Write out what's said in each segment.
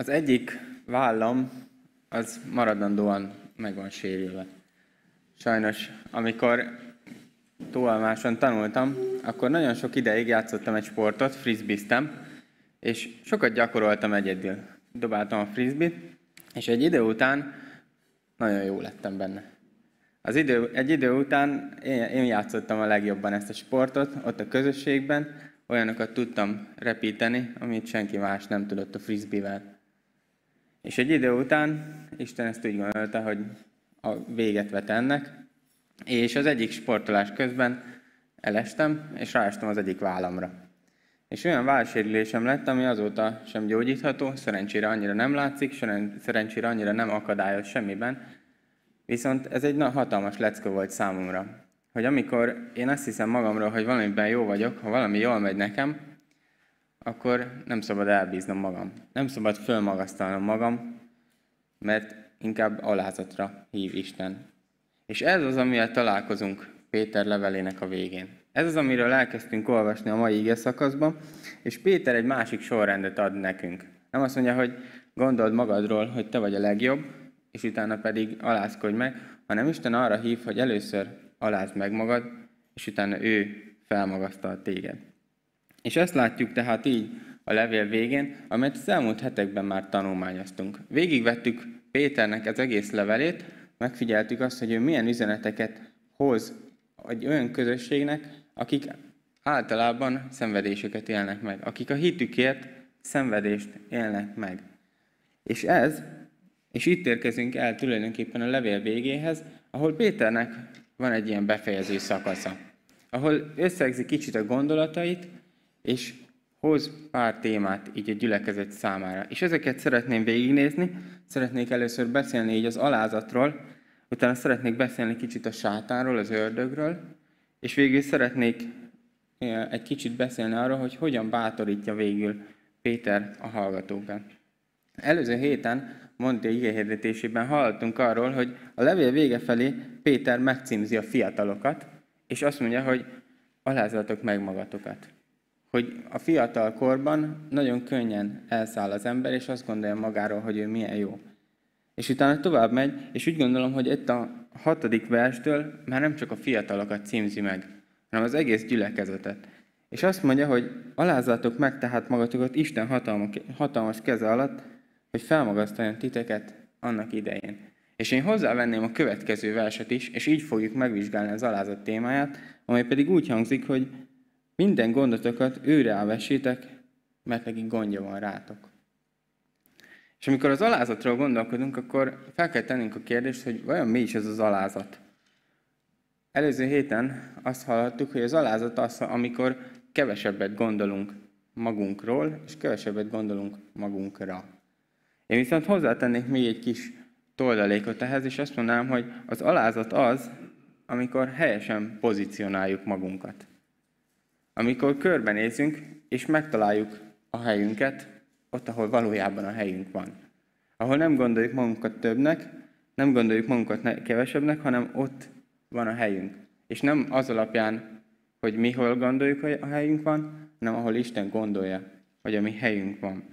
Az egyik vállam az maradandóan meg van sérülve. Sajnos, amikor túlmáson tanultam, akkor nagyon sok ideig játszottam egy sportot, frisbeeztem, és sokat gyakoroltam egyedül. Dobáltam a frisbee és egy idő után nagyon jó lettem benne. Az idő, egy idő után én, én játszottam a legjobban ezt a sportot, ott a közösségben, olyanokat tudtam repíteni, amit senki más nem tudott a frisbee-vel. És egy idő után Isten ezt úgy gondolta, hogy a véget vet ennek, és az egyik sportolás közben elestem, és ráestem az egyik vállamra. És olyan válsérülésem lett, ami azóta sem gyógyítható, szerencsére annyira nem látszik, szerencsére annyira nem akadályoz semmiben, viszont ez egy hatalmas lecke volt számomra. Hogy amikor én azt hiszem magamról, hogy valamiben jó vagyok, ha valami jól megy nekem, akkor nem szabad elbíznom magam. Nem szabad fölmagasztalnom magam, mert inkább alázatra hív Isten. És ez az, amivel találkozunk Péter levelének a végén. Ez az, amiről elkezdtünk olvasni a mai ige szakaszban, és Péter egy másik sorrendet ad nekünk. Nem azt mondja, hogy gondold magadról, hogy te vagy a legjobb, és utána pedig alázkodj meg, hanem Isten arra hív, hogy először alázd meg magad, és utána ő felmagasztal téged. És ezt látjuk tehát így a levél végén, amelyet az elmúlt hetekben már tanulmányoztunk. Végigvettük Péternek az egész levelét, megfigyeltük azt, hogy ő milyen üzeneteket hoz egy olyan közösségnek, akik általában szenvedéseket élnek meg, akik a hitükért szenvedést élnek meg. És ez, és itt érkezünk el tulajdonképpen a levél végéhez, ahol Péternek van egy ilyen befejező szakasza, ahol összegzi kicsit a gondolatait, és hoz pár témát így a gyülekezet számára. És ezeket szeretném végignézni, szeretnék először beszélni így az alázatról, utána szeretnék beszélni kicsit a sátánról, az ördögről, és végül szeretnék egy kicsit beszélni arról, hogy hogyan bátorítja végül Péter a hallgatókat. Előző héten mondta igéhirdetésében hallottunk arról, hogy a levél vége felé Péter megcímzi a fiatalokat, és azt mondja, hogy alázatok meg magatokat hogy a fiatal korban nagyon könnyen elszáll az ember, és azt gondolja magáról, hogy ő milyen jó. És utána tovább megy, és úgy gondolom, hogy itt a hatodik verstől már nem csak a fiatalokat címzi meg, hanem az egész gyülekezetet. És azt mondja, hogy alázzátok meg tehát magatokat Isten hatalmas keze alatt, hogy felmagasztaljon titeket annak idején. És én hozzávenném a következő verset is, és így fogjuk megvizsgálni az alázat témáját, amely pedig úgy hangzik, hogy minden gondotokat őre elvessétek, mert neki gondja van rátok. És amikor az alázatról gondolkodunk, akkor fel kell tennünk a kérdést, hogy vajon mi is ez az alázat. Előző héten azt hallottuk, hogy az alázat az, amikor kevesebbet gondolunk magunkról, és kevesebbet gondolunk magunkra. Én viszont hozzátennék még egy kis toldalékot ehhez, és azt mondanám, hogy az alázat az, amikor helyesen pozícionáljuk magunkat. Amikor körbenézünk, és megtaláljuk a helyünket, ott, ahol valójában a helyünk van. Ahol nem gondoljuk magunkat többnek, nem gondoljuk magunkat kevesebbnek, hanem ott van a helyünk. És nem az alapján, hogy mi hol gondoljuk, hogy a helyünk van, hanem ahol Isten gondolja, hogy a mi helyünk van.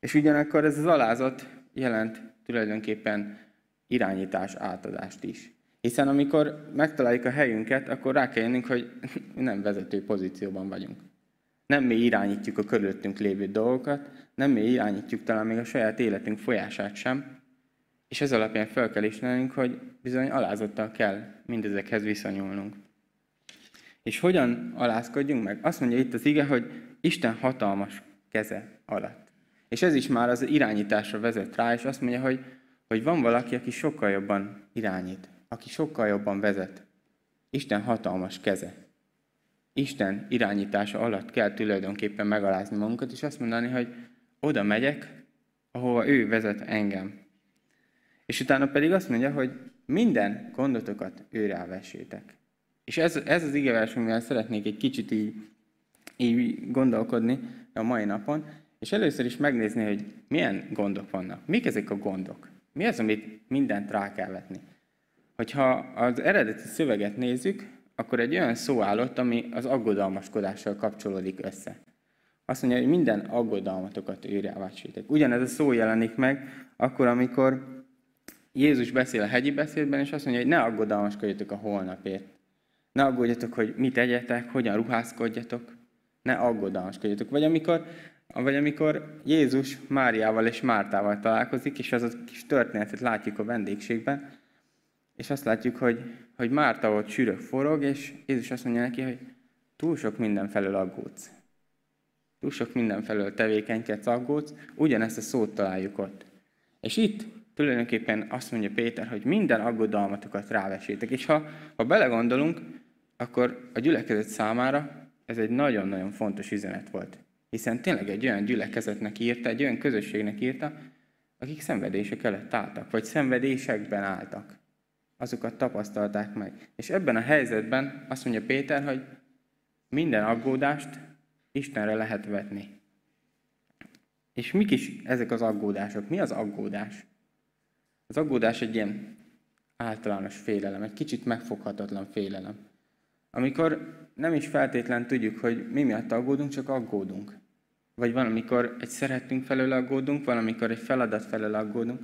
És ugyanakkor ez az alázat jelent tulajdonképpen irányítás átadást is. Hiszen amikor megtaláljuk a helyünket, akkor rá kell jönnünk, hogy nem vezető pozícióban vagyunk. Nem mi irányítjuk a körülöttünk lévő dolgokat, nem mi irányítjuk talán még a saját életünk folyását sem, és ez alapján fel kell ismernünk, hogy bizony alázottal kell mindezekhez viszonyulnunk. És hogyan alázkodjunk meg? Azt mondja itt az ige, hogy Isten hatalmas keze alatt. És ez is már az irányításra vezet rá, és azt mondja, hogy, hogy van valaki, aki sokkal jobban irányít aki sokkal jobban vezet. Isten hatalmas keze. Isten irányítása alatt kell tulajdonképpen megalázni magunkat, és azt mondani, hogy oda megyek, ahova ő vezet engem. És utána pedig azt mondja, hogy minden gondotokat őre vessétek. És ez, ez az igevers, amivel szeretnék egy kicsit így, így gondolkodni a mai napon, és először is megnézni, hogy milyen gondok vannak. Mik ezek a gondok? Mi az, amit mindent rá kell vetni? Hogyha az eredeti szöveget nézzük, akkor egy olyan szó állott, ami az aggodalmaskodással kapcsolódik össze. Azt mondja, hogy minden aggodalmatokat őre elvásítek. Ugyanez a szó jelenik meg, akkor, amikor Jézus beszél a hegyi beszédben, és azt mondja, hogy ne aggodalmaskodjatok a holnapért. Ne aggódjatok, hogy mit egyetek, hogyan ruházkodjatok. Ne aggodalmaskodjatok. Vagy amikor, vagy amikor Jézus Máriával és Mártával találkozik, és az a kis történetet látjuk a vendégségben, és azt látjuk, hogy, hogy Márta ott sűrök forog, és Jézus azt mondja neki, hogy túl sok mindenfelől aggódsz. Túl sok mindenfelől tevékenykedsz, aggódsz. Ugyanezt a szót találjuk ott. És itt tulajdonképpen azt mondja Péter, hogy minden aggodalmatokat rávesétek. És ha, ha belegondolunk, akkor a gyülekezet számára ez egy nagyon-nagyon fontos üzenet volt. Hiszen tényleg egy olyan gyülekezetnek írta, egy olyan közösségnek írta, akik szenvedések előtt álltak, vagy szenvedésekben álltak. Azokat tapasztalták meg. És ebben a helyzetben azt mondja Péter, hogy minden aggódást Istenre lehet vetni. És mik is ezek az aggódások? Mi az aggódás? Az aggódás egy ilyen általános félelem, egy kicsit megfoghatatlan félelem. Amikor nem is feltétlen tudjuk, hogy mi miatt aggódunk, csak aggódunk. Vagy van, amikor egy szeretünk felől aggódunk, van, amikor egy feladat felől aggódunk.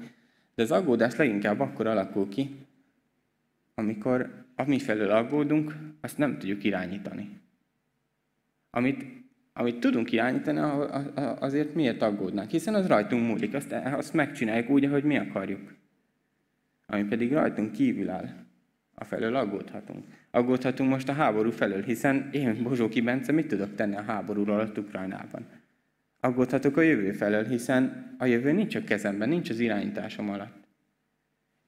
De az aggódás leginkább akkor alakul ki, amikor ami felől aggódunk, azt nem tudjuk irányítani. Amit, amit tudunk irányítani, azért miért aggódnánk? Hiszen az rajtunk múlik, azt, azt megcsináljuk úgy, ahogy mi akarjuk ami pedig rajtunk kívül áll. A felől aggódhatunk. Aggódhatunk most a háború felől, hiszen én, Bozsóki Bence, mit tudok tenni a háborúról alatt Ukrajnában? Aggódhatok a jövő felől, hiszen a jövő nincs a kezemben, nincs az irányításom alatt.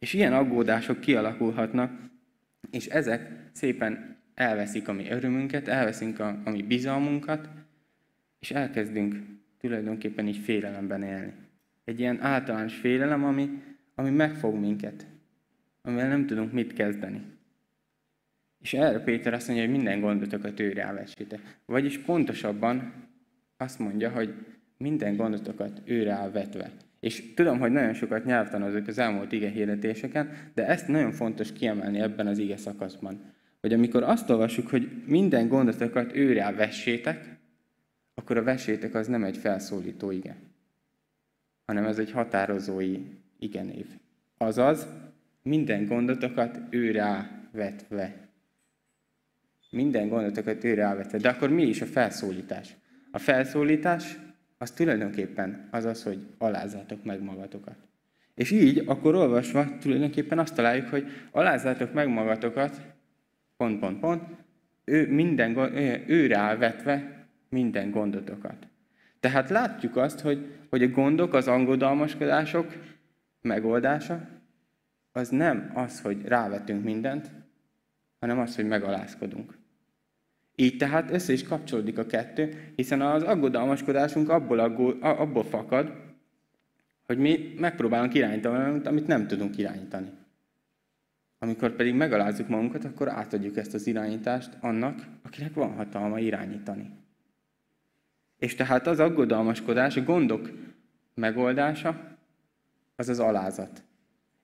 És ilyen aggódások kialakulhatnak, és ezek szépen elveszik a mi örömünket, elveszik a, a mi bizalmunkat, és elkezdünk tulajdonképpen így félelemben élni. Egy ilyen általános félelem, ami, ami megfog minket, amivel nem tudunk mit kezdeni. És erre Péter azt mondja, hogy minden gondotokat őre elvessétek. Vagyis pontosabban azt mondja, hogy minden gondotokat őre elvetve. És tudom, hogy nagyon sokat nyelvtanozok az elmúlt ige hirdetéseken, de ezt nagyon fontos kiemelni ebben az ige szakaszban. Hogy amikor azt olvassuk, hogy minden gondotokat őre elvessétek, akkor a vessétek az nem egy felszólító ige, hanem ez egy határozói igenév. Azaz, minden gondotokat ő vetve. Minden gondotokat ő vetve. De akkor mi is a felszólítás? A felszólítás az tulajdonképpen az az, hogy alázátok meg magatokat. És így, akkor olvasva tulajdonképpen azt találjuk, hogy alázátok meg magatokat, pont, pont, pont, ő, minden, ő vetve minden gondotokat. Tehát látjuk azt, hogy, hogy a gondok, az angodalmaskodások megoldása, az nem az, hogy rávetünk mindent, hanem az, hogy megalázkodunk. Így tehát össze is kapcsolódik a kettő, hiszen az aggodalmaskodásunk abból, aggó, abból fakad, hogy mi megpróbálunk irányítani valamit, amit nem tudunk irányítani. Amikor pedig megalázzuk magunkat, akkor átadjuk ezt az irányítást annak, akinek van hatalma irányítani. És tehát az aggodalmaskodás, a gondok megoldása, az az alázat.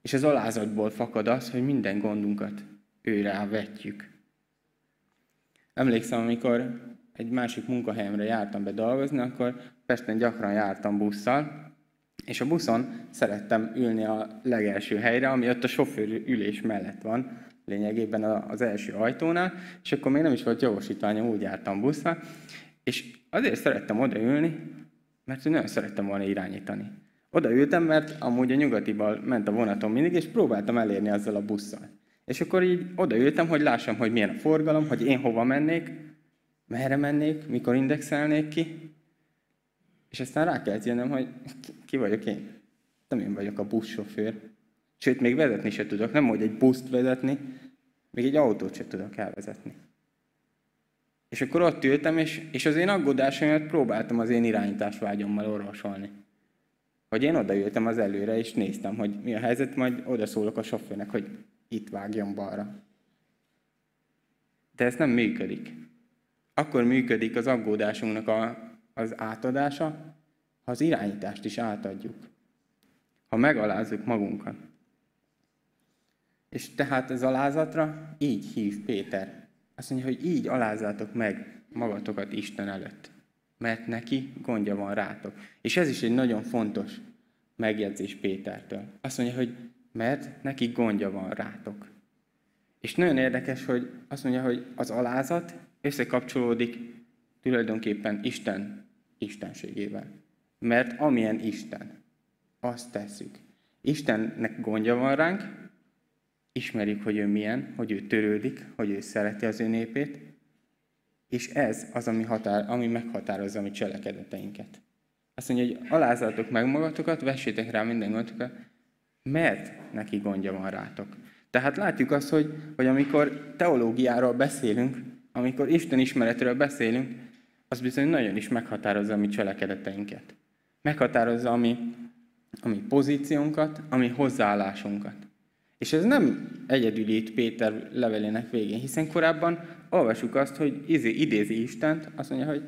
És az alázatból fakad az, hogy minden gondunkat őre vetjük. Emlékszem, amikor egy másik munkahelyemre jártam be dolgozni, akkor Pesten gyakran jártam busszal, és a buszon szerettem ülni a legelső helyre, ami ott a sofőr ülés mellett van, lényegében az első ajtónál, és akkor még nem is volt jogosítványom, úgy jártam busszal, és azért szerettem odaülni, mert nagyon szerettem volna irányítani. Oda ültem, mert amúgy a nyugatival ment a vonatom mindig, és próbáltam elérni azzal a busszal. És akkor így odaültem, hogy lássam, hogy milyen a forgalom, hogy én hova mennék, merre mennék, mikor indexelnék ki. És aztán rá kellett jönnöm, hogy ki vagyok én. Nem én vagyok a buszsofőr. Sőt, még vezetni se tudok. Nem hogy egy buszt vezetni, még egy autót se tudok elvezetni. És akkor ott ültem, és, és az én aggódásaimat próbáltam az én irányításvágyommal orvosolni. Hogy én odaültem az előre, és néztem, hogy mi a helyzet, majd oda szólok a sofőrnek, hogy itt vágjon balra. De ez nem működik. Akkor működik az aggódásunknak a, az átadása, ha az irányítást is átadjuk. Ha megalázzuk magunkat. És tehát az alázatra így hív Péter. Azt mondja, hogy így alázátok meg magatokat Isten előtt. mert neki gondja van rátok. És ez is egy nagyon fontos megjegyzés Pétertől. Azt mondja, hogy mert neki gondja van rátok. És nagyon érdekes, hogy azt mondja, hogy az alázat összekapcsolódik tulajdonképpen Isten istenségével. Mert amilyen Isten, azt tesszük. Istennek gondja van ránk, ismerjük, hogy ő milyen, hogy ő törődik, hogy ő szereti az ő népét, és ez az, ami, határ, ami meghatározza a mi cselekedeteinket. Azt mondja, hogy alázatok meg magatokat, vessétek rá minden gondokat, mert neki gondja van rátok. Tehát látjuk azt, hogy, hogy amikor teológiáról beszélünk, amikor Isten ismeretről beszélünk, az bizony nagyon is meghatározza a mi cselekedeteinket. Meghatározza a mi, a mi pozíciónkat, a mi hozzáállásunkat. És ez nem egyedül itt Péter levelének végén, hiszen korábban olvasjuk azt, hogy izé, idézi Istent, azt mondja, hogy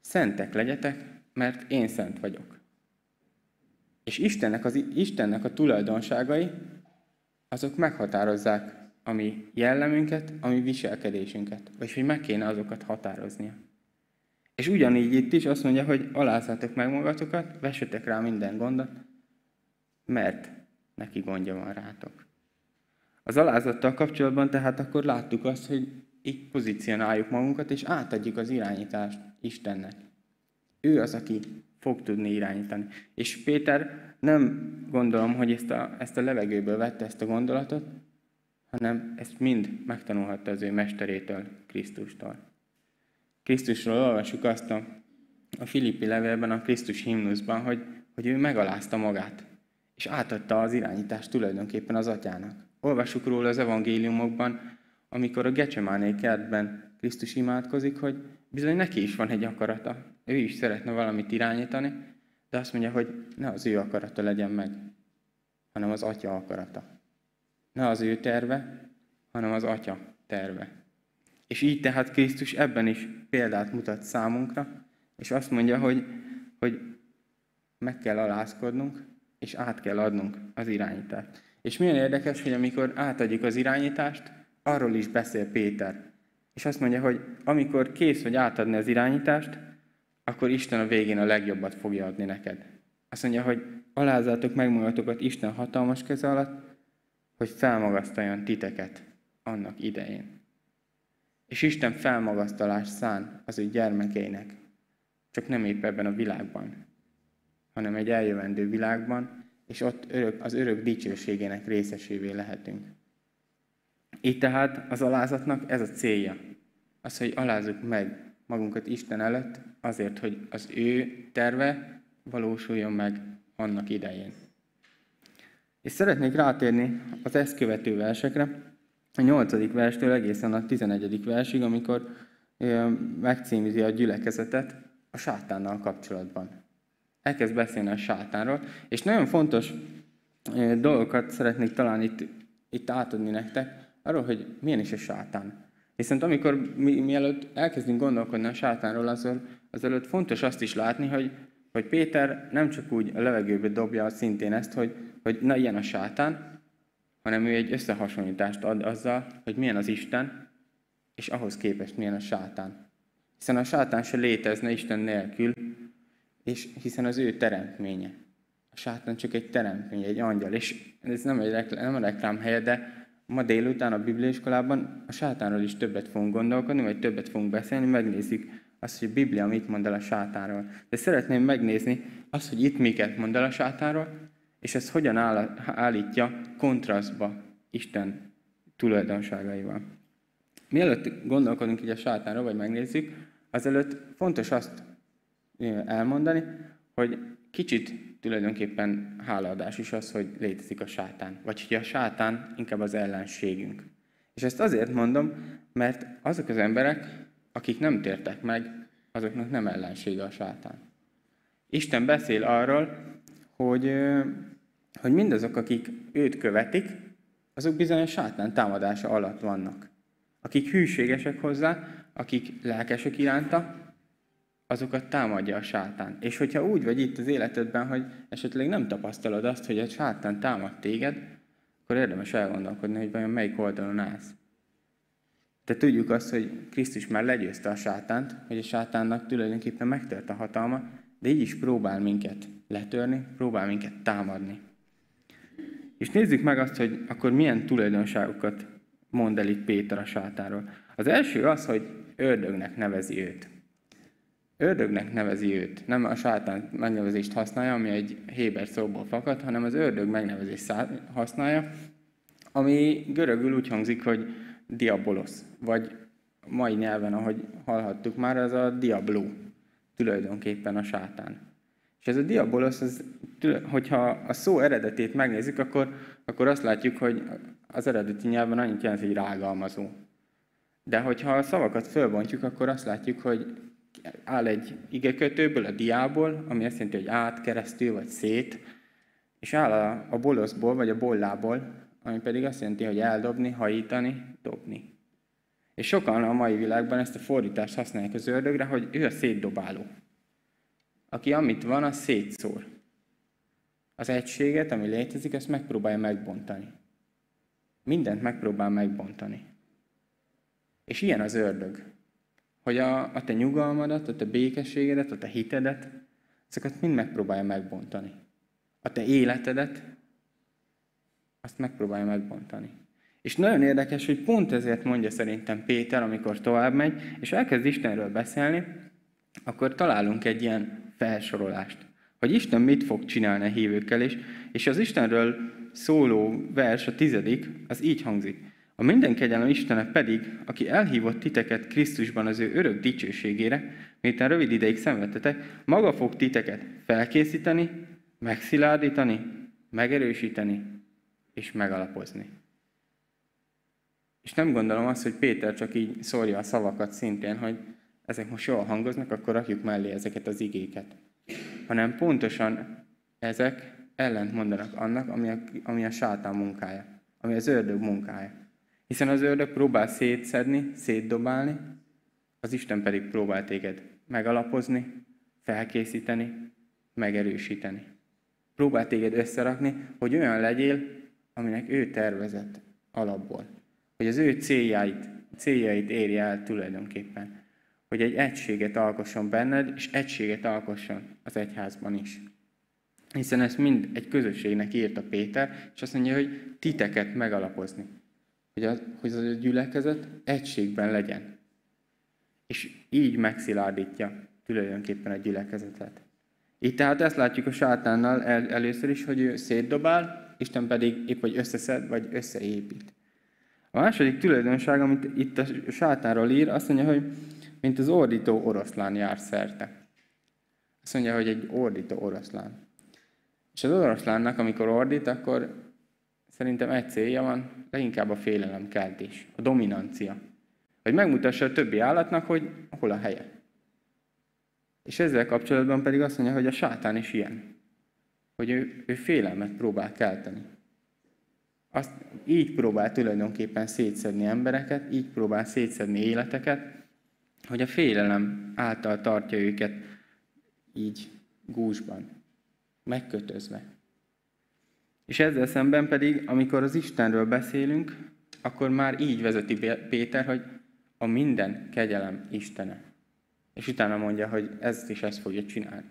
szentek legyetek, mert én szent vagyok. És Istennek, az, Istennek a tulajdonságai, azok meghatározzák a mi jellemünket, a mi viselkedésünket. Vagy hogy meg kéne azokat határoznia. És ugyanígy itt is azt mondja, hogy alázzátok meg magatokat, vessetek rá minden gondot, mert neki gondja van rátok. Az alázattal kapcsolatban tehát akkor láttuk azt, hogy így pozícionáljuk magunkat, és átadjuk az irányítást Istennek. Ő az, aki fog tudni irányítani. És Péter nem gondolom, hogy ezt a, ezt a levegőből vette ezt a gondolatot, hanem ezt mind megtanulhatta az ő mesterétől, Krisztustól. Krisztusról olvasjuk azt a, a Filippi levélben, a Krisztus himnuszban, hogy, hogy ő megalázta magát, és átadta az irányítást tulajdonképpen az atyának. Olvassuk róla az evangéliumokban, amikor a Gecsemáné kertben Krisztus imádkozik, hogy bizony neki is van egy akarata. Ő is szeretne valamit irányítani, de azt mondja, hogy ne az ő akarata legyen meg, hanem az atya akarata. Ne az ő terve, hanem az atya terve. És így tehát Krisztus ebben is példát mutat számunkra, és azt mondja, hogy, hogy meg kell alázkodnunk, és át kell adnunk az irányítást. És milyen érdekes, hogy amikor átadjuk az irányítást, arról is beszél Péter. És azt mondja, hogy amikor kész vagy átadni az irányítást, akkor Isten a végén a legjobbat fogja adni neked. Azt mondja, hogy alázzátok meg magatokat Isten hatalmas keze alatt, hogy felmagasztaljon titeket annak idején. És Isten felmagasztalást szán az ő gyermekeinek, csak nem épp ebben a világban, hanem egy eljövendő világban, és ott örök, az örök dicsőségének részesévé lehetünk. Így tehát az alázatnak ez a célja. Az, hogy alázzuk meg magunkat Isten előtt, azért, hogy az ő terve valósuljon meg annak idején. És szeretnék rátérni az ezt követő versekre, a 8. verstől egészen a 11. versig, amikor megcímzi a gyülekezetet a sátánnal kapcsolatban. Elkezd beszélni a sátánról, és nagyon fontos dolgokat szeretnék talán itt, itt átadni nektek, arról, hogy milyen is a sátán. Viszont amikor mi, mielőtt elkezdünk gondolkodni a sátánról, azzal, azelőtt fontos azt is látni, hogy, hogy Péter nem csak úgy a levegőbe dobja szintén ezt, hogy, hogy na ilyen a sátán, hanem ő egy összehasonlítást ad azzal, hogy milyen az Isten, és ahhoz képest milyen a sátán. Hiszen a sátán se létezne Isten nélkül, és hiszen az ő teremtménye. A sátán csak egy teremtmény, egy angyal, és ez nem, egy reklám, nem a reklám helye, de ma délután a bibliaiskolában a sátánról is többet fogunk gondolkodni, vagy többet fogunk beszélni, megnézzük azt, hogy a Biblia mit mond el a sátánról. De szeretném megnézni azt, hogy itt miket mond el a sátánról, és ez hogyan állítja kontrasztba Isten tulajdonságaival. Mielőtt gondolkodunk így a sátánról, vagy megnézzük, azelőtt fontos azt elmondani, hogy kicsit tulajdonképpen hálaadás is az, hogy létezik a sátán. Vagy hogy a sátán inkább az ellenségünk. És ezt azért mondom, mert azok az emberek, akik nem tértek meg, azoknak nem ellensége a sátán. Isten beszél arról, hogy, hogy mindazok, akik őt követik, azok bizony a sátán támadása alatt vannak. Akik hűségesek hozzá, akik lelkesek iránta, azokat támadja a sátán. És hogyha úgy vagy itt az életedben, hogy esetleg nem tapasztalod azt, hogy a sátán támad téged, akkor érdemes elgondolkodni, hogy vajon melyik oldalon állsz. De tudjuk azt, hogy Krisztus már legyőzte a sátánt, hogy a sátánnak tulajdonképpen megtört a hatalma, de így is próbál minket letörni, próbál minket támadni. És nézzük meg azt, hogy akkor milyen tulajdonságokat mond el itt Péter a sátáról. Az első az, hogy ördögnek nevezi őt. Ördögnek nevezi őt. Nem a sátán megnevezést használja, ami egy héber szóból fakad, hanem az ördög megnevezést használja, ami görögül úgy hangzik, hogy diabolosz, vagy mai nyelven, ahogy hallhattuk már, az a diabló, tulajdonképpen a sátán. És ez a diabolosz, az, hogyha a szó eredetét megnézzük, akkor, akkor azt látjuk, hogy az eredeti nyelven annyit jelent, hogy rágalmazó. De hogyha a szavakat fölbontjuk, akkor azt látjuk, hogy áll egy igekötőből, a diából, ami azt jelenti, hogy át, keresztül vagy szét, és áll a, a boloszból, vagy a bollából, ami pedig azt jelenti, hogy eldobni, hajítani, dobni. És sokan a mai világban ezt a fordítást használják az ördögre, hogy ő a szétdobáló. Aki amit van, az szétszór. Az egységet, ami létezik, ezt megpróbálja megbontani. Mindent megpróbál megbontani. És ilyen az ördög. Hogy a, a te nyugalmadat, a te békességedet, a te hitedet, ezeket mind megpróbálja megbontani. A te életedet, azt megpróbálja megbontani. És nagyon érdekes, hogy pont ezért mondja szerintem Péter, amikor tovább megy, és elkezd Istenről beszélni, akkor találunk egy ilyen felsorolást, hogy Isten mit fog csinálni a hívőkkel, és, és az Istenről szóló vers, a tizedik, az így hangzik. A minden kegyelem Istene pedig, aki elhívott titeket Krisztusban az ő örök dicsőségére, miután rövid ideig szenvedtetek, maga fog titeket felkészíteni, megszilárdítani, megerősíteni és megalapozni. És nem gondolom azt, hogy Péter csak így szórja a szavakat szintén, hogy ezek most jól hangoznak, akkor rakjuk mellé ezeket az igéket. Hanem pontosan ezek ellent mondanak annak, ami a, ami a sátán munkája, ami az ördög munkája. Hiszen az ördög próbál szétszedni, szétdobálni, az Isten pedig próbál téged megalapozni, felkészíteni, megerősíteni. Próbál téged összerakni, hogy olyan legyél, aminek ő tervezett alapból. Hogy az ő céljait, céljait érje el tulajdonképpen. Hogy egy egységet alkosson benned, és egységet alkosson az egyházban is. Hiszen ezt mind egy közösségnek írta Péter, és azt mondja, hogy titeket megalapozni. Hogy az, hogy a gyülekezet egységben legyen. És így megszilárdítja tulajdonképpen a gyülekezetet. Itt tehát ezt látjuk a sátánnal el, először is, hogy ő szétdobál, Isten pedig épp hogy összeszed, vagy összeépít. A második tulajdonság, amit itt a sátánról ír, azt mondja, hogy mint az ordító oroszlán jár szerte. Azt mondja, hogy egy ordító oroszlán. És az oroszlánnak, amikor ordít, akkor szerintem egy célja van, leginkább a félelemkeltés, a dominancia. Hogy megmutassa a többi állatnak, hogy hol a helye. És ezzel kapcsolatban pedig azt mondja, hogy a sátán is ilyen hogy ő, ő félelmet próbál kelteni. Azt, így próbál tulajdonképpen szétszedni embereket, így próbál szétszedni életeket, hogy a félelem által tartja őket így gúzsban, megkötözve. És ezzel szemben pedig, amikor az Istenről beszélünk, akkor már így vezeti Péter, hogy a minden kegyelem Istene. És utána mondja, hogy ezt is ezt fogja csinálni.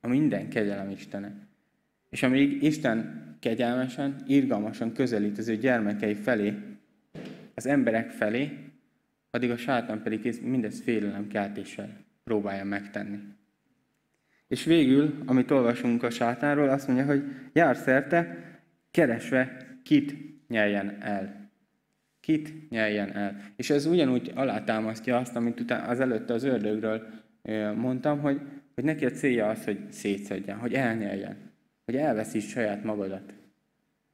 A minden kegyelem Istene. És amíg Isten kegyelmesen, irgalmasan közelít az ő gyermekei felé, az emberek felé, addig a sátán pedig mindezt félelemkeltéssel próbálja megtenni. És végül, amit olvasunk a sátánról, azt mondja, hogy jár szerte, keresve kit nyeljen el. Kit nyeljen el. És ez ugyanúgy alátámasztja azt, amit az előtte az ördögről mondtam, hogy, hogy neki a célja az, hogy szétszedjen, hogy elnyeljen hogy elveszíts saját magadat,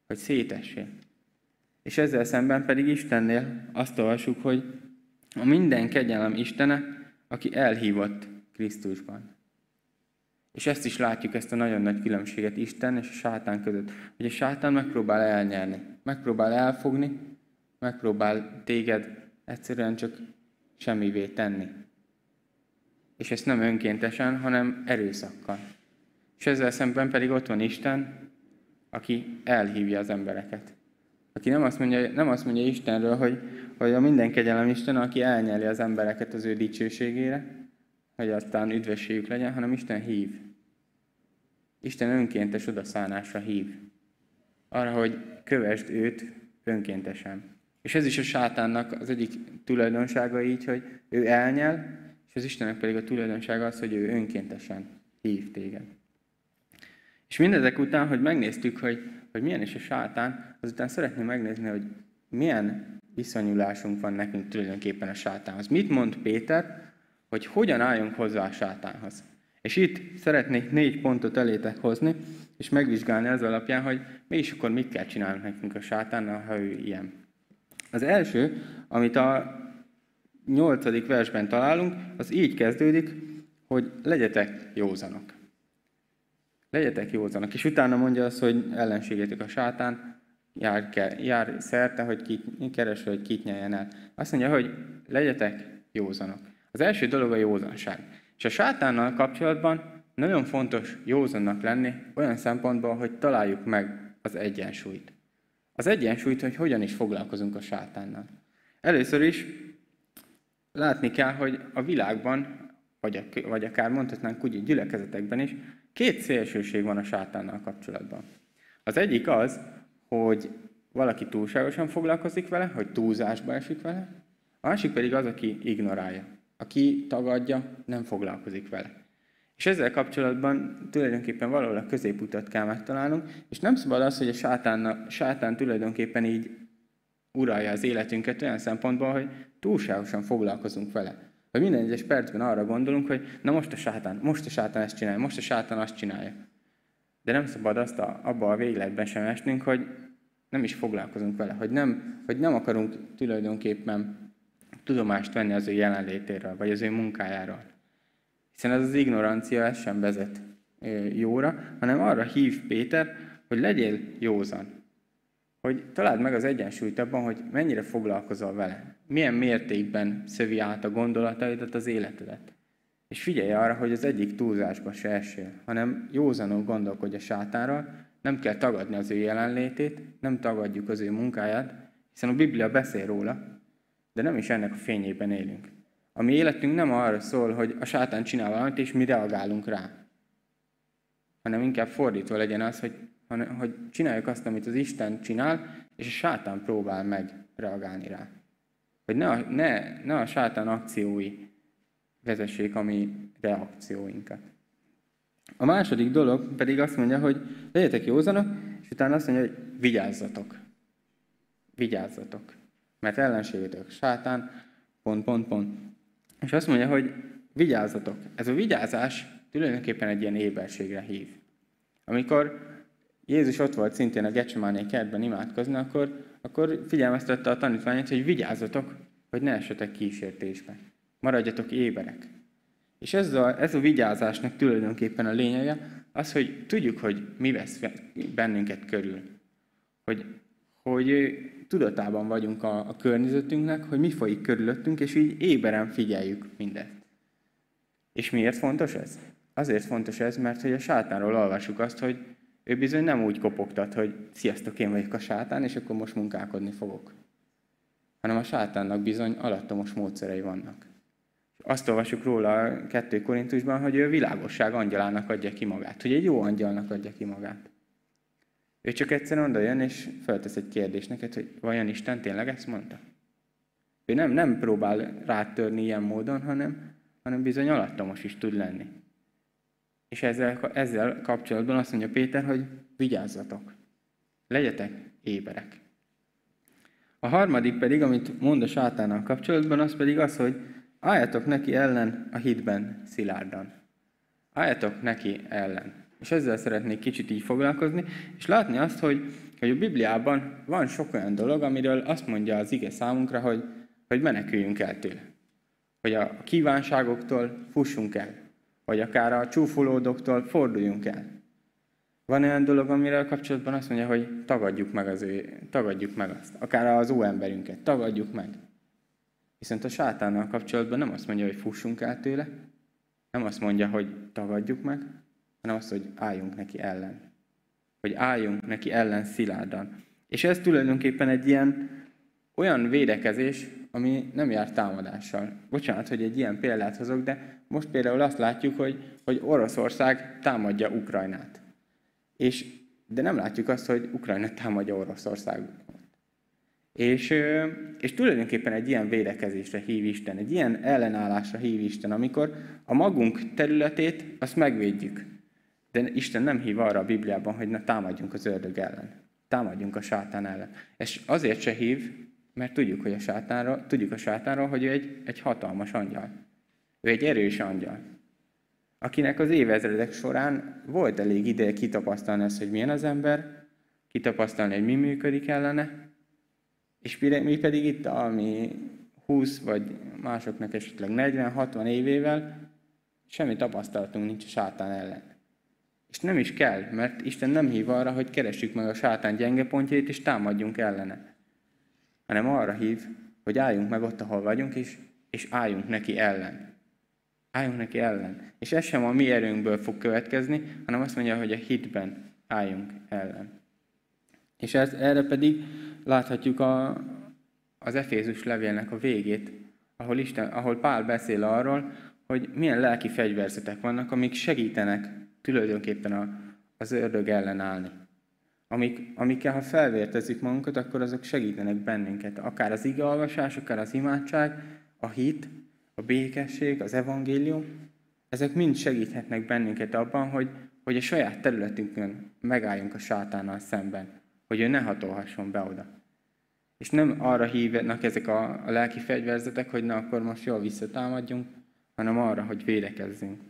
hogy szétessél. És ezzel szemben pedig Istennél azt olvasjuk, hogy a minden kegyelem Istene, aki elhívott Krisztusban. És ezt is látjuk, ezt a nagyon nagy különbséget Isten és a sátán között. Hogy a sátán megpróbál elnyerni, megpróbál elfogni, megpróbál téged egyszerűen csak semmivé tenni. És ezt nem önkéntesen, hanem erőszakkal. És ezzel szemben pedig ott van Isten, aki elhívja az embereket. Aki nem azt mondja, nem azt mondja Istenről, hogy, hogy a minden kegyelem Isten, aki elnyeli az embereket az ő dicsőségére, hogy aztán üdvösségük legyen, hanem Isten hív. Isten önkéntes odaszánásra hív. Arra, hogy kövesd őt önkéntesen. És ez is a sátánnak az egyik tulajdonsága így, hogy ő elnyel, és az Istennek pedig a tulajdonsága az, hogy ő önkéntesen hív téged. És mindezek után, hogy megnéztük, hogy, hogy milyen is a sátán, azután szeretném megnézni, hogy milyen viszonyulásunk van nekünk tulajdonképpen a sátánhoz. Mit mond Péter, hogy hogyan álljunk hozzá a sátánhoz. És itt szeretnék négy pontot elétek hozni, és megvizsgálni az alapján, hogy mi is akkor mit kell csinálnunk nekünk a sátánnal, ha ő ilyen. Az első, amit a nyolcadik versben találunk, az így kezdődik, hogy legyetek józanok. Legyetek józanok. És utána mondja azt, hogy ellenségétek a sátán, jár, jár szerte, hogy kit, kereső, hogy kit nyeljen el. Azt mondja, hogy legyetek józanok. Az első dolog a józanság. És a sátánnal kapcsolatban nagyon fontos józannak lenni olyan szempontból, hogy találjuk meg az egyensúlyt. Az egyensúlyt, hogy hogyan is foglalkozunk a sátánnal. Először is látni kell, hogy a világban, vagy, akár mondhatnánk úgy gyülekezetekben is, két szélsőség van a sátánnal kapcsolatban. Az egyik az, hogy valaki túlságosan foglalkozik vele, hogy túlzásba esik vele, a másik pedig az, aki ignorálja, aki tagadja, nem foglalkozik vele. És ezzel kapcsolatban tulajdonképpen valahol a középutat kell megtalálnunk, és nem szabad az, hogy a sátán, sátán tulajdonképpen így uralja az életünket olyan szempontból, hogy túlságosan foglalkozunk vele. Hogy minden egyes percben arra gondolunk, hogy na most a sátán, most a sátán ezt csinálja, most a sátán azt csinálja. De nem szabad azt a, abba a végletben sem esnünk, hogy nem is foglalkozunk vele, hogy nem, hogy nem akarunk tulajdonképpen tudomást venni az ő jelenlétéről, vagy az ő munkájáról. Hiszen ez az ignorancia, ez sem vezet jóra, hanem arra hív Péter, hogy legyél józan. Hogy találd meg az egyensúlyt abban, hogy mennyire foglalkozol vele. Milyen mértékben szövi át a gondolataidat, az életedet. És figyelj arra, hogy az egyik túlzásba se esél, hanem józanul gondolkodj a sátára, nem kell tagadni az ő jelenlétét, nem tagadjuk az ő munkáját, hiszen a Biblia beszél róla, de nem is ennek a fényében élünk. A mi életünk nem arra szól, hogy a sátán csinál valamit, és mi reagálunk rá. Hanem inkább fordítva legyen az, hogy, hogy csináljuk azt, amit az Isten csinál, és a sátán próbál meg reagálni rá. Hogy ne a, ne, ne a sátán akciói vezessék a mi reakcióinkat. A második dolog pedig azt mondja, hogy legyetek józanok, és utána azt mondja, hogy vigyázzatok. Vigyázzatok. Mert ellenségétök sátán, pont, pont, pont. És azt mondja, hogy vigyázzatok. Ez a vigyázás tulajdonképpen egy ilyen éberségre hív. Amikor Jézus ott volt szintén a Gecsemáné kertben imádkozni, akkor, akkor figyelmeztette a tanítványát, hogy vigyázzatok, hogy ne esetek kísértésbe. Maradjatok éberek. És ez a, ez a vigyázásnak tulajdonképpen a lényege, az, hogy tudjuk, hogy mi vesz bennünket körül. Hogy, hogy tudatában vagyunk a, a környezetünknek, hogy mi folyik körülöttünk, és így éberen figyeljük mindet. És miért fontos ez? Azért fontos ez, mert hogy a sátánról olvasjuk azt, hogy ő bizony nem úgy kopogtat, hogy sziasztok, én vagyok a sátán, és akkor most munkálkodni fogok. Hanem a sátánnak bizony alattomos módszerei vannak. Azt olvasjuk róla a 2 Korintusban, hogy ő világosság angyalának adja ki magát, hogy egy jó angyalnak adja ki magát. Ő csak egyszerűen oda jön, és feltesz egy kérdést neked, hogy vajon Isten tényleg ezt mondta? Ő nem, nem próbál rátörni ilyen módon, hanem, hanem bizony alattomos is tud lenni. És ezzel, ezzel kapcsolatban azt mondja Péter, hogy vigyázzatok, legyetek éberek. A harmadik pedig, amit mond a sátánnal kapcsolatban, az pedig az, hogy Álljatok neki ellen a hitben szilárdan. Álljatok neki ellen. És ezzel szeretnék kicsit így foglalkozni, és látni azt, hogy, hogy a Bibliában van sok olyan dolog, amiről azt mondja az ige számunkra, hogy, hogy meneküljünk el tőle. Hogy a kívánságoktól fussunk el, vagy akár a csúfolódoktól forduljunk el. Van olyan dolog, amiről kapcsolatban azt mondja, hogy tagadjuk meg, az ő, tagadjuk meg azt. Akár az óemberünket, tagadjuk meg. Viszont a sátánnal kapcsolatban nem azt mondja, hogy fussunk el tőle, nem azt mondja, hogy tagadjuk meg, hanem azt, hogy álljunk neki ellen. Hogy álljunk neki ellen szilárdan. És ez tulajdonképpen egy ilyen olyan védekezés, ami nem jár támadással. Bocsánat, hogy egy ilyen példát hozok, de most például azt látjuk, hogy, hogy Oroszország támadja Ukrajnát. És, de nem látjuk azt, hogy Ukrajna támadja Oroszországot. És, és tulajdonképpen egy ilyen védekezésre hív Isten, egy ilyen ellenállásra hív Isten, amikor a magunk területét azt megvédjük. De Isten nem hív arra a Bibliában, hogy na támadjunk az ördög ellen. Támadjunk a sátán ellen. És azért se hív, mert tudjuk, hogy a sátánról, tudjuk a sátánról, hogy ő egy, egy hatalmas angyal. Ő egy erős angyal. Akinek az évezredek során volt elég ideje kitapasztalni ezt, hogy milyen az ember, kitapasztalni, hogy mi működik ellene, és mi pedig itt, ami 20 vagy másoknak esetleg 40-60 évével, semmi tapasztalatunk nincs a sátán ellen. És nem is kell, mert Isten nem hív arra, hogy keressük meg a sátán gyenge pontjait, és támadjunk ellene. Hanem arra hív, hogy álljunk meg ott, ahol vagyunk, és, és álljunk neki ellen. Álljunk neki ellen. És ez sem a mi erőnkből fog következni, hanem azt mondja, hogy a hitben álljunk ellen. És ez, erre pedig láthatjuk a, az Efézus levélnek a végét, ahol, Isten, ahol Pál beszél arról, hogy milyen lelki fegyverzetek vannak, amik segítenek tulajdonképpen a, az ördög ellen állni. Amik, amikkel, ha felvértezik magunkat, akkor azok segítenek bennünket. Akár az igealvasás, akár az imádság, a hit, a békesség, az evangélium, ezek mind segíthetnek bennünket abban, hogy, hogy a saját területünkön megálljunk a sátánnal szemben hogy ő ne hatolhasson be oda. És nem arra hívnak ezek a, a lelki fegyverzetek, hogy na akkor most jól visszatámadjunk, hanem arra, hogy védekezzünk.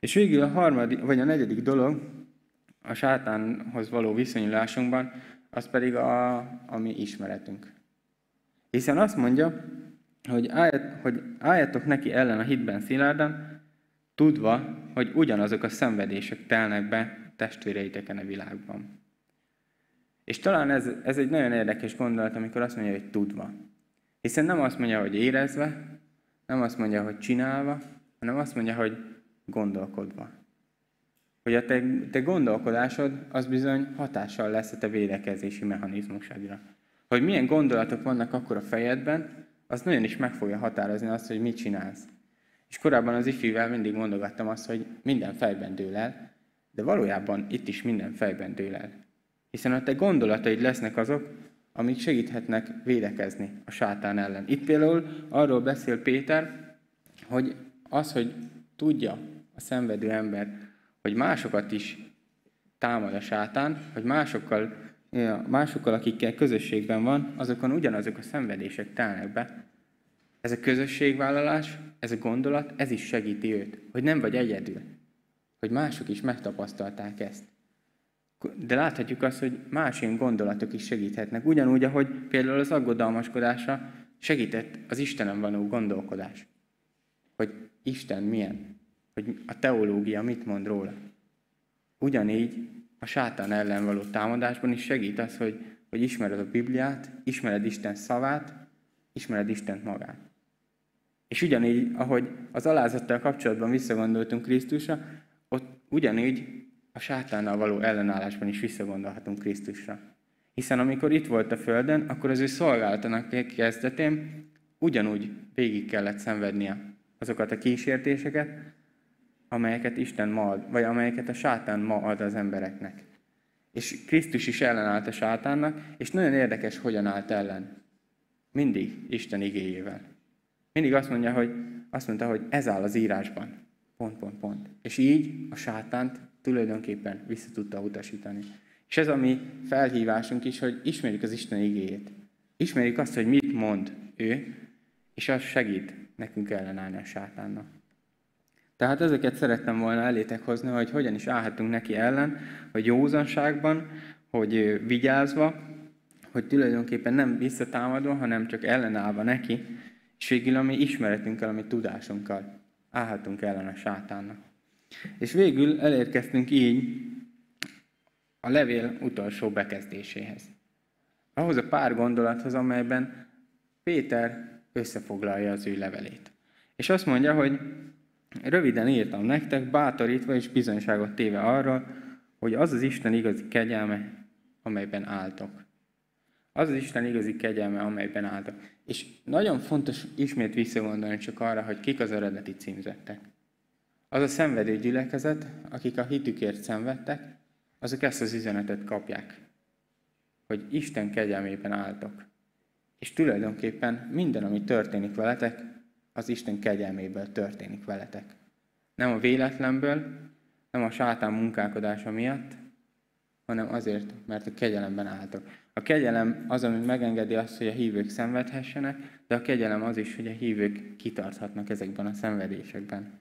És végül a harmadik, vagy a negyedik dolog a sátánhoz való viszonyulásunkban, az pedig a, a mi ismeretünk. Hiszen azt mondja, hogy, álljat, hogy álljatok neki ellen a hitben szilárdan, tudva, hogy ugyanazok a szenvedések telnek be testvéreiteken a világban. És talán ez, ez egy nagyon érdekes gondolat, amikor azt mondja, hogy tudva. Hiszen nem azt mondja, hogy érezve, nem azt mondja, hogy csinálva, hanem azt mondja, hogy gondolkodva. Hogy a te, te gondolkodásod az bizony hatással lesz a te védekezési mechanizmusadra. Hogy milyen gondolatok vannak akkor a fejedben, az nagyon is meg fogja határozni azt, hogy mit csinálsz. És korábban az ifivel mindig mondogattam azt, hogy minden fejben dől el, de valójában itt is minden fejben dől el. Hiszen a te gondolataid lesznek azok, amik segíthetnek védekezni a sátán ellen. Itt például arról beszél Péter, hogy az, hogy tudja a szenvedő ember, hogy másokat is támad a sátán, hogy másokkal, másokkal, akikkel közösségben van, azokon ugyanazok a szenvedések telnek be. Ez a közösségvállalás, ez a gondolat, ez is segíti őt, hogy nem vagy egyedül, hogy mások is megtapasztalták ezt. De láthatjuk azt, hogy más ilyen gondolatok is segíthetnek. Ugyanúgy, ahogy például az aggodalmaskodásra segített az Istenem való gondolkodás. Hogy Isten milyen, hogy a teológia mit mond róla. Ugyanígy a sátán ellen való támadásban is segít az, hogy, hogy ismered a Bibliát, ismered Isten szavát, ismered Istent magát. És ugyanígy, ahogy az alázattal kapcsolatban visszagondoltunk Krisztusra, ott ugyanígy a sátánnal való ellenállásban is visszagondolhatunk Krisztusra. Hiszen amikor itt volt a Földön, akkor az ő szolgálatának kezdetén ugyanúgy végig kellett szenvednie azokat a kísértéseket, amelyeket Isten ma ad, vagy amelyeket a sátán ma ad az embereknek. És Krisztus is ellenállt a sátánnak, és nagyon érdekes, hogyan állt ellen. Mindig Isten igéjével. Mindig azt mondja, hogy azt mondta, hogy ez áll az írásban. Pont, pont, pont. És így a sátánt tulajdonképpen vissza tudta utasítani. És ez a mi felhívásunk is, hogy ismerjük az Isten igéjét. Ismerjük azt, hogy mit mond ő, és az segít nekünk ellenállni a sátánnak. Tehát ezeket szerettem volna elétek hozni, hogy hogyan is állhatunk neki ellen, hogy józanságban, hogy vigyázva, hogy tulajdonképpen nem visszatámadva, hanem csak ellenállva neki, és végül a mi ismeretünkkel, a mi tudásunkkal állhatunk ellen a sátánnak. És végül elérkeztünk így a levél utolsó bekezdéséhez. Ahhoz a pár gondolathoz, amelyben Péter összefoglalja az ő levelét. És azt mondja, hogy röviden írtam nektek, bátorítva és bizonyságot téve arra, hogy az az Isten igazi kegyelme, amelyben álltok. Az az Isten igazi kegyelme, amelyben álltak. És nagyon fontos ismét visszagondolni csak arra, hogy kik az eredeti címzettek. Az a szenvedő gyülekezet, akik a hitükért szenvedtek, azok ezt az üzenetet kapják, hogy Isten kegyelmében álltok. És tulajdonképpen minden, ami történik veletek, az Isten kegyelméből történik veletek. Nem a véletlenből, nem a sátán munkálkodása miatt, hanem azért, mert a kegyelemben álltok. A kegyelem az, ami megengedi azt, hogy a hívők szenvedhessenek, de a kegyelem az is, hogy a hívők kitarthatnak ezekben a szenvedésekben.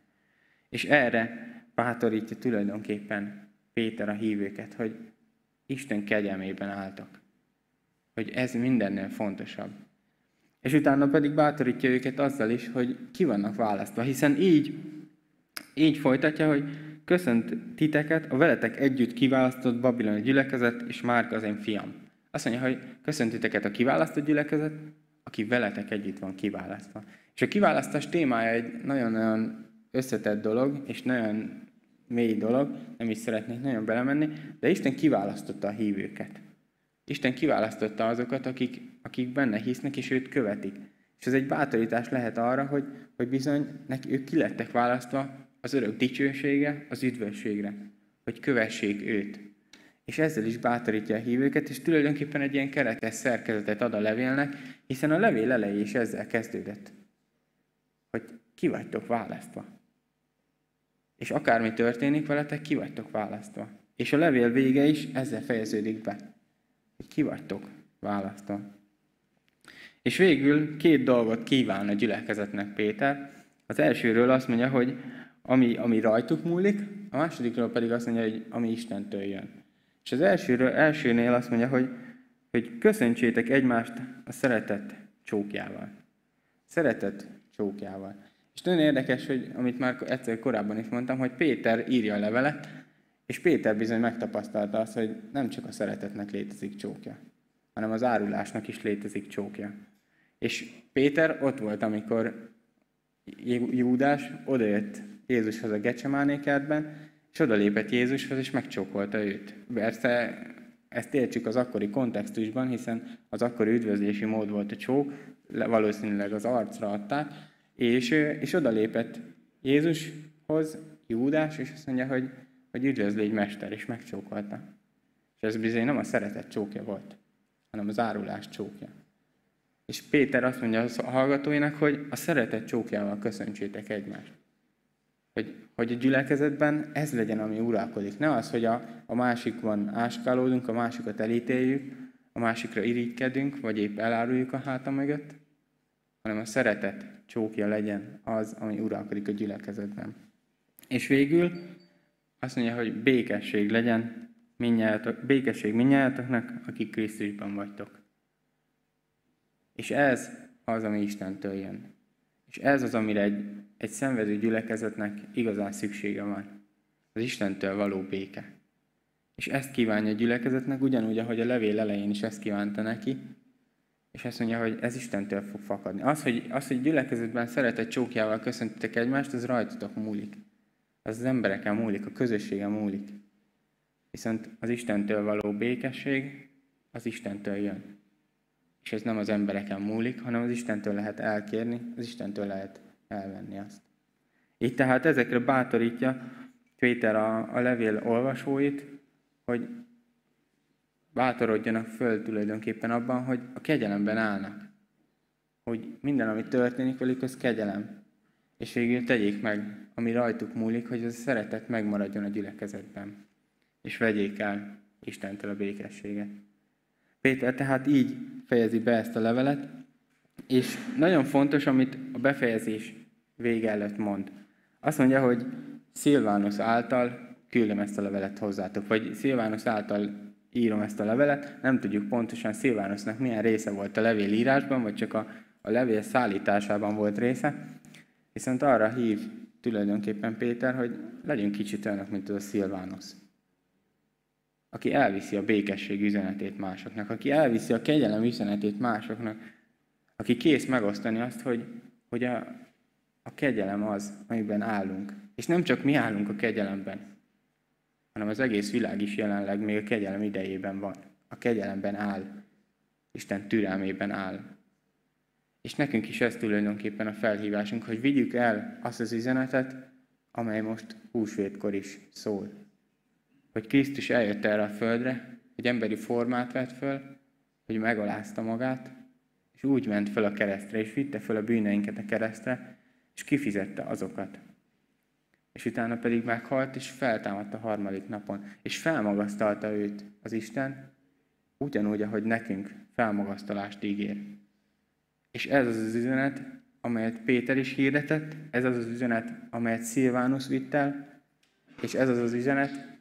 És erre bátorítja tulajdonképpen Péter a hívőket, hogy Isten kegyelmében álltak. Hogy ez mindennél fontosabb. És utána pedig bátorítja őket azzal is, hogy ki vannak választva, hiszen így, így folytatja, hogy köszönt titeket a veletek együtt kiválasztott babiloni gyülekezet, és Márk az én fiam. Azt mondja, hogy köszönt titeket a kiválasztott gyülekezet, aki veletek együtt van kiválasztva. És a kiválasztás témája egy nagyon-nagyon összetett dolog, és nagyon mély dolog, nem is szeretnék nagyon belemenni, de Isten kiválasztotta a hívőket. Isten kiválasztotta azokat, akik, akik benne hisznek, és őt követik. És ez egy bátorítás lehet arra, hogy, hogy bizony neki, ők ki választva az örök dicsősége, az üdvösségre, hogy kövessék őt. És ezzel is bátorítja a hívőket, és tulajdonképpen egy ilyen keretes szerkezetet ad a levélnek, hiszen a levél eleje is ezzel kezdődött. Hogy ki vagytok választva. És akármi történik veletek, ki vagytok választva. És a levél vége is ezzel fejeződik be. Hogy ki vagytok választva. És végül két dolgot kíván a gyülekezetnek Péter. Az elsőről azt mondja, hogy ami, ami rajtuk múlik, a másodikról pedig azt mondja, hogy ami Istentől jön. És az elsőről, elsőnél azt mondja, hogy, hogy köszöntsétek egymást a szeretet csókjával. Szeretet csókjával. És nagyon érdekes, hogy amit már egyszer korábban is mondtam, hogy Péter írja a levelet, és Péter bizony megtapasztalta azt, hogy nem csak a szeretetnek létezik csókja, hanem az árulásnak is létezik csókja. És Péter ott volt, amikor Júdás odajött Jézushoz a Gecsemáné kertben, és odalépett Jézushoz, és megcsókolta őt. Persze ezt értsük az akkori kontextusban, hiszen az akkori üdvözlési mód volt a csók, valószínűleg az arcra adták, és, és odalépett Jézushoz, Júdás, és azt mondja, hogy, hogy üdvözlégy mester, és megcsókolta. És ez bizony nem a szeretet csókja volt, hanem az árulás csókja. És Péter azt mondja a hallgatóinak, hogy a szeretet csókjával köszöntsétek egymást. Hogy, hogy a gyülekezetben ez legyen, ami uralkodik. Ne az, hogy a, a másikban áskálódunk, a másikat elítéljük, a másikra irigykedünk, vagy épp eláruljuk a háta mögött, hanem a szeretet csókja legyen az, ami uralkodik a gyülekezetben. És végül azt mondja, hogy békesség legyen minnyájatok, békesség minnyájatoknak, akik Krisztusban vagytok. És ez az, ami Istentől jön. És ez az, amire egy, egy szenvedő gyülekezetnek igazán szüksége van. Az Istentől való béke. És ezt kívánja a gyülekezetnek, ugyanúgy, ahogy a levél elején is ezt kívánta neki, és azt mondja, hogy ez Istentől fog fakadni. Az, hogy, az, hogy gyülekezetben szeretett csókjával köszöntitek egymást, az rajtatok múlik. Az az embereken múlik, a közösségen múlik. Viszont az Istentől való békesség, az Istentől jön. És ez nem az embereken múlik, hanem az Istentől lehet elkérni, az Istentől lehet elvenni azt. Így tehát ezekre bátorítja Péter a, a levél olvasóit, hogy bátorodjanak föl tulajdonképpen abban, hogy a kegyelemben állnak. Hogy minden, ami történik velük, az kegyelem. És végül tegyék meg, ami rajtuk múlik, hogy az a szeretet megmaradjon a gyülekezetben. És vegyék el Istentől a békességet. Péter tehát így fejezi be ezt a levelet, és nagyon fontos, amit a befejezés vége előtt mond. Azt mondja, hogy Szilvánusz által küldöm ezt a levelet hozzátok, vagy Szilvánusz által írom ezt a levelet, nem tudjuk pontosan Szilvánusznak milyen része volt a levél írásban, vagy csak a, a levél szállításában volt része, viszont arra hív tulajdonképpen Péter, hogy legyünk kicsit olyanok, mint az a Szilvánusz aki elviszi a békesség üzenetét másoknak, aki elviszi a kegyelem üzenetét másoknak, aki kész megosztani azt, hogy, hogy a, a kegyelem az, amiben állunk. És nem csak mi állunk a kegyelemben, hanem az egész világ is jelenleg még a kegyelem idejében van. A kegyelemben áll. Isten türelmében áll. És nekünk is ez tulajdonképpen a felhívásunk, hogy vigyük el azt az üzenetet, amely most húsvétkor is szól. Hogy Krisztus eljött erre a földre, hogy emberi formát vett föl, hogy megalázta magát, és úgy ment föl a keresztre, és vitte föl a bűneinket a keresztre, és kifizette azokat. És utána pedig meghalt, és feltámadt a harmadik napon, és felmagasztalta őt az Isten, ugyanúgy, ahogy nekünk felmagasztalást ígér. És ez az az üzenet, amelyet Péter is hirdetett, ez az az üzenet, amelyet Szilvánus vitt el, és ez az az üzenet,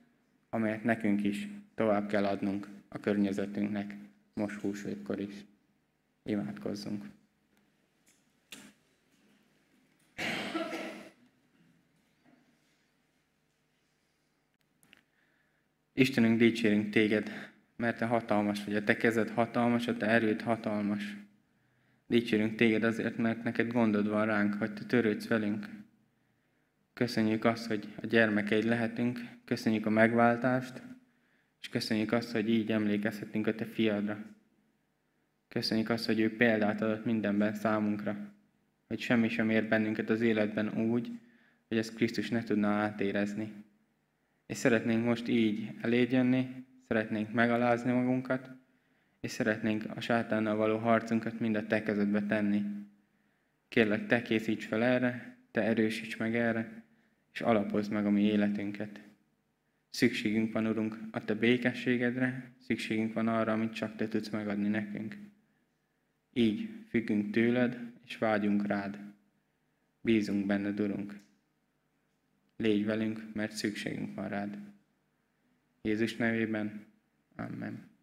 amelyet nekünk is tovább kell adnunk a környezetünknek, most húsvétkor is. Imádkozzunk! Istenünk, dicsérünk téged, mert te hatalmas vagy, a te kezed hatalmas, a te erőd hatalmas. Dicsérünk téged azért, mert neked gondod van ránk, hogy te törődsz velünk. Köszönjük azt, hogy a gyermekeid lehetünk, köszönjük a megváltást, és köszönjük azt, hogy így emlékezhetünk a te fiadra. Köszönjük azt, hogy ő példát adott mindenben számunkra, hogy semmi sem ér bennünket az életben úgy, hogy ezt Krisztus ne tudna átérezni. És szeretnénk most így eléd szeretnénk megalázni magunkat, és szeretnénk a sátánnal való harcunkat mind a te kezedbe tenni. Kérlek, te készíts fel erre, te erősíts meg erre, és alapozd meg a mi életünket. Szükségünk van, Urunk, a te békességedre, szükségünk van arra, amit csak te tudsz megadni nekünk. Így függünk tőled, és vágyunk rád. Bízunk benned, Urunk. Légy velünk, mert szükségünk van rád. Jézus nevében. Amen.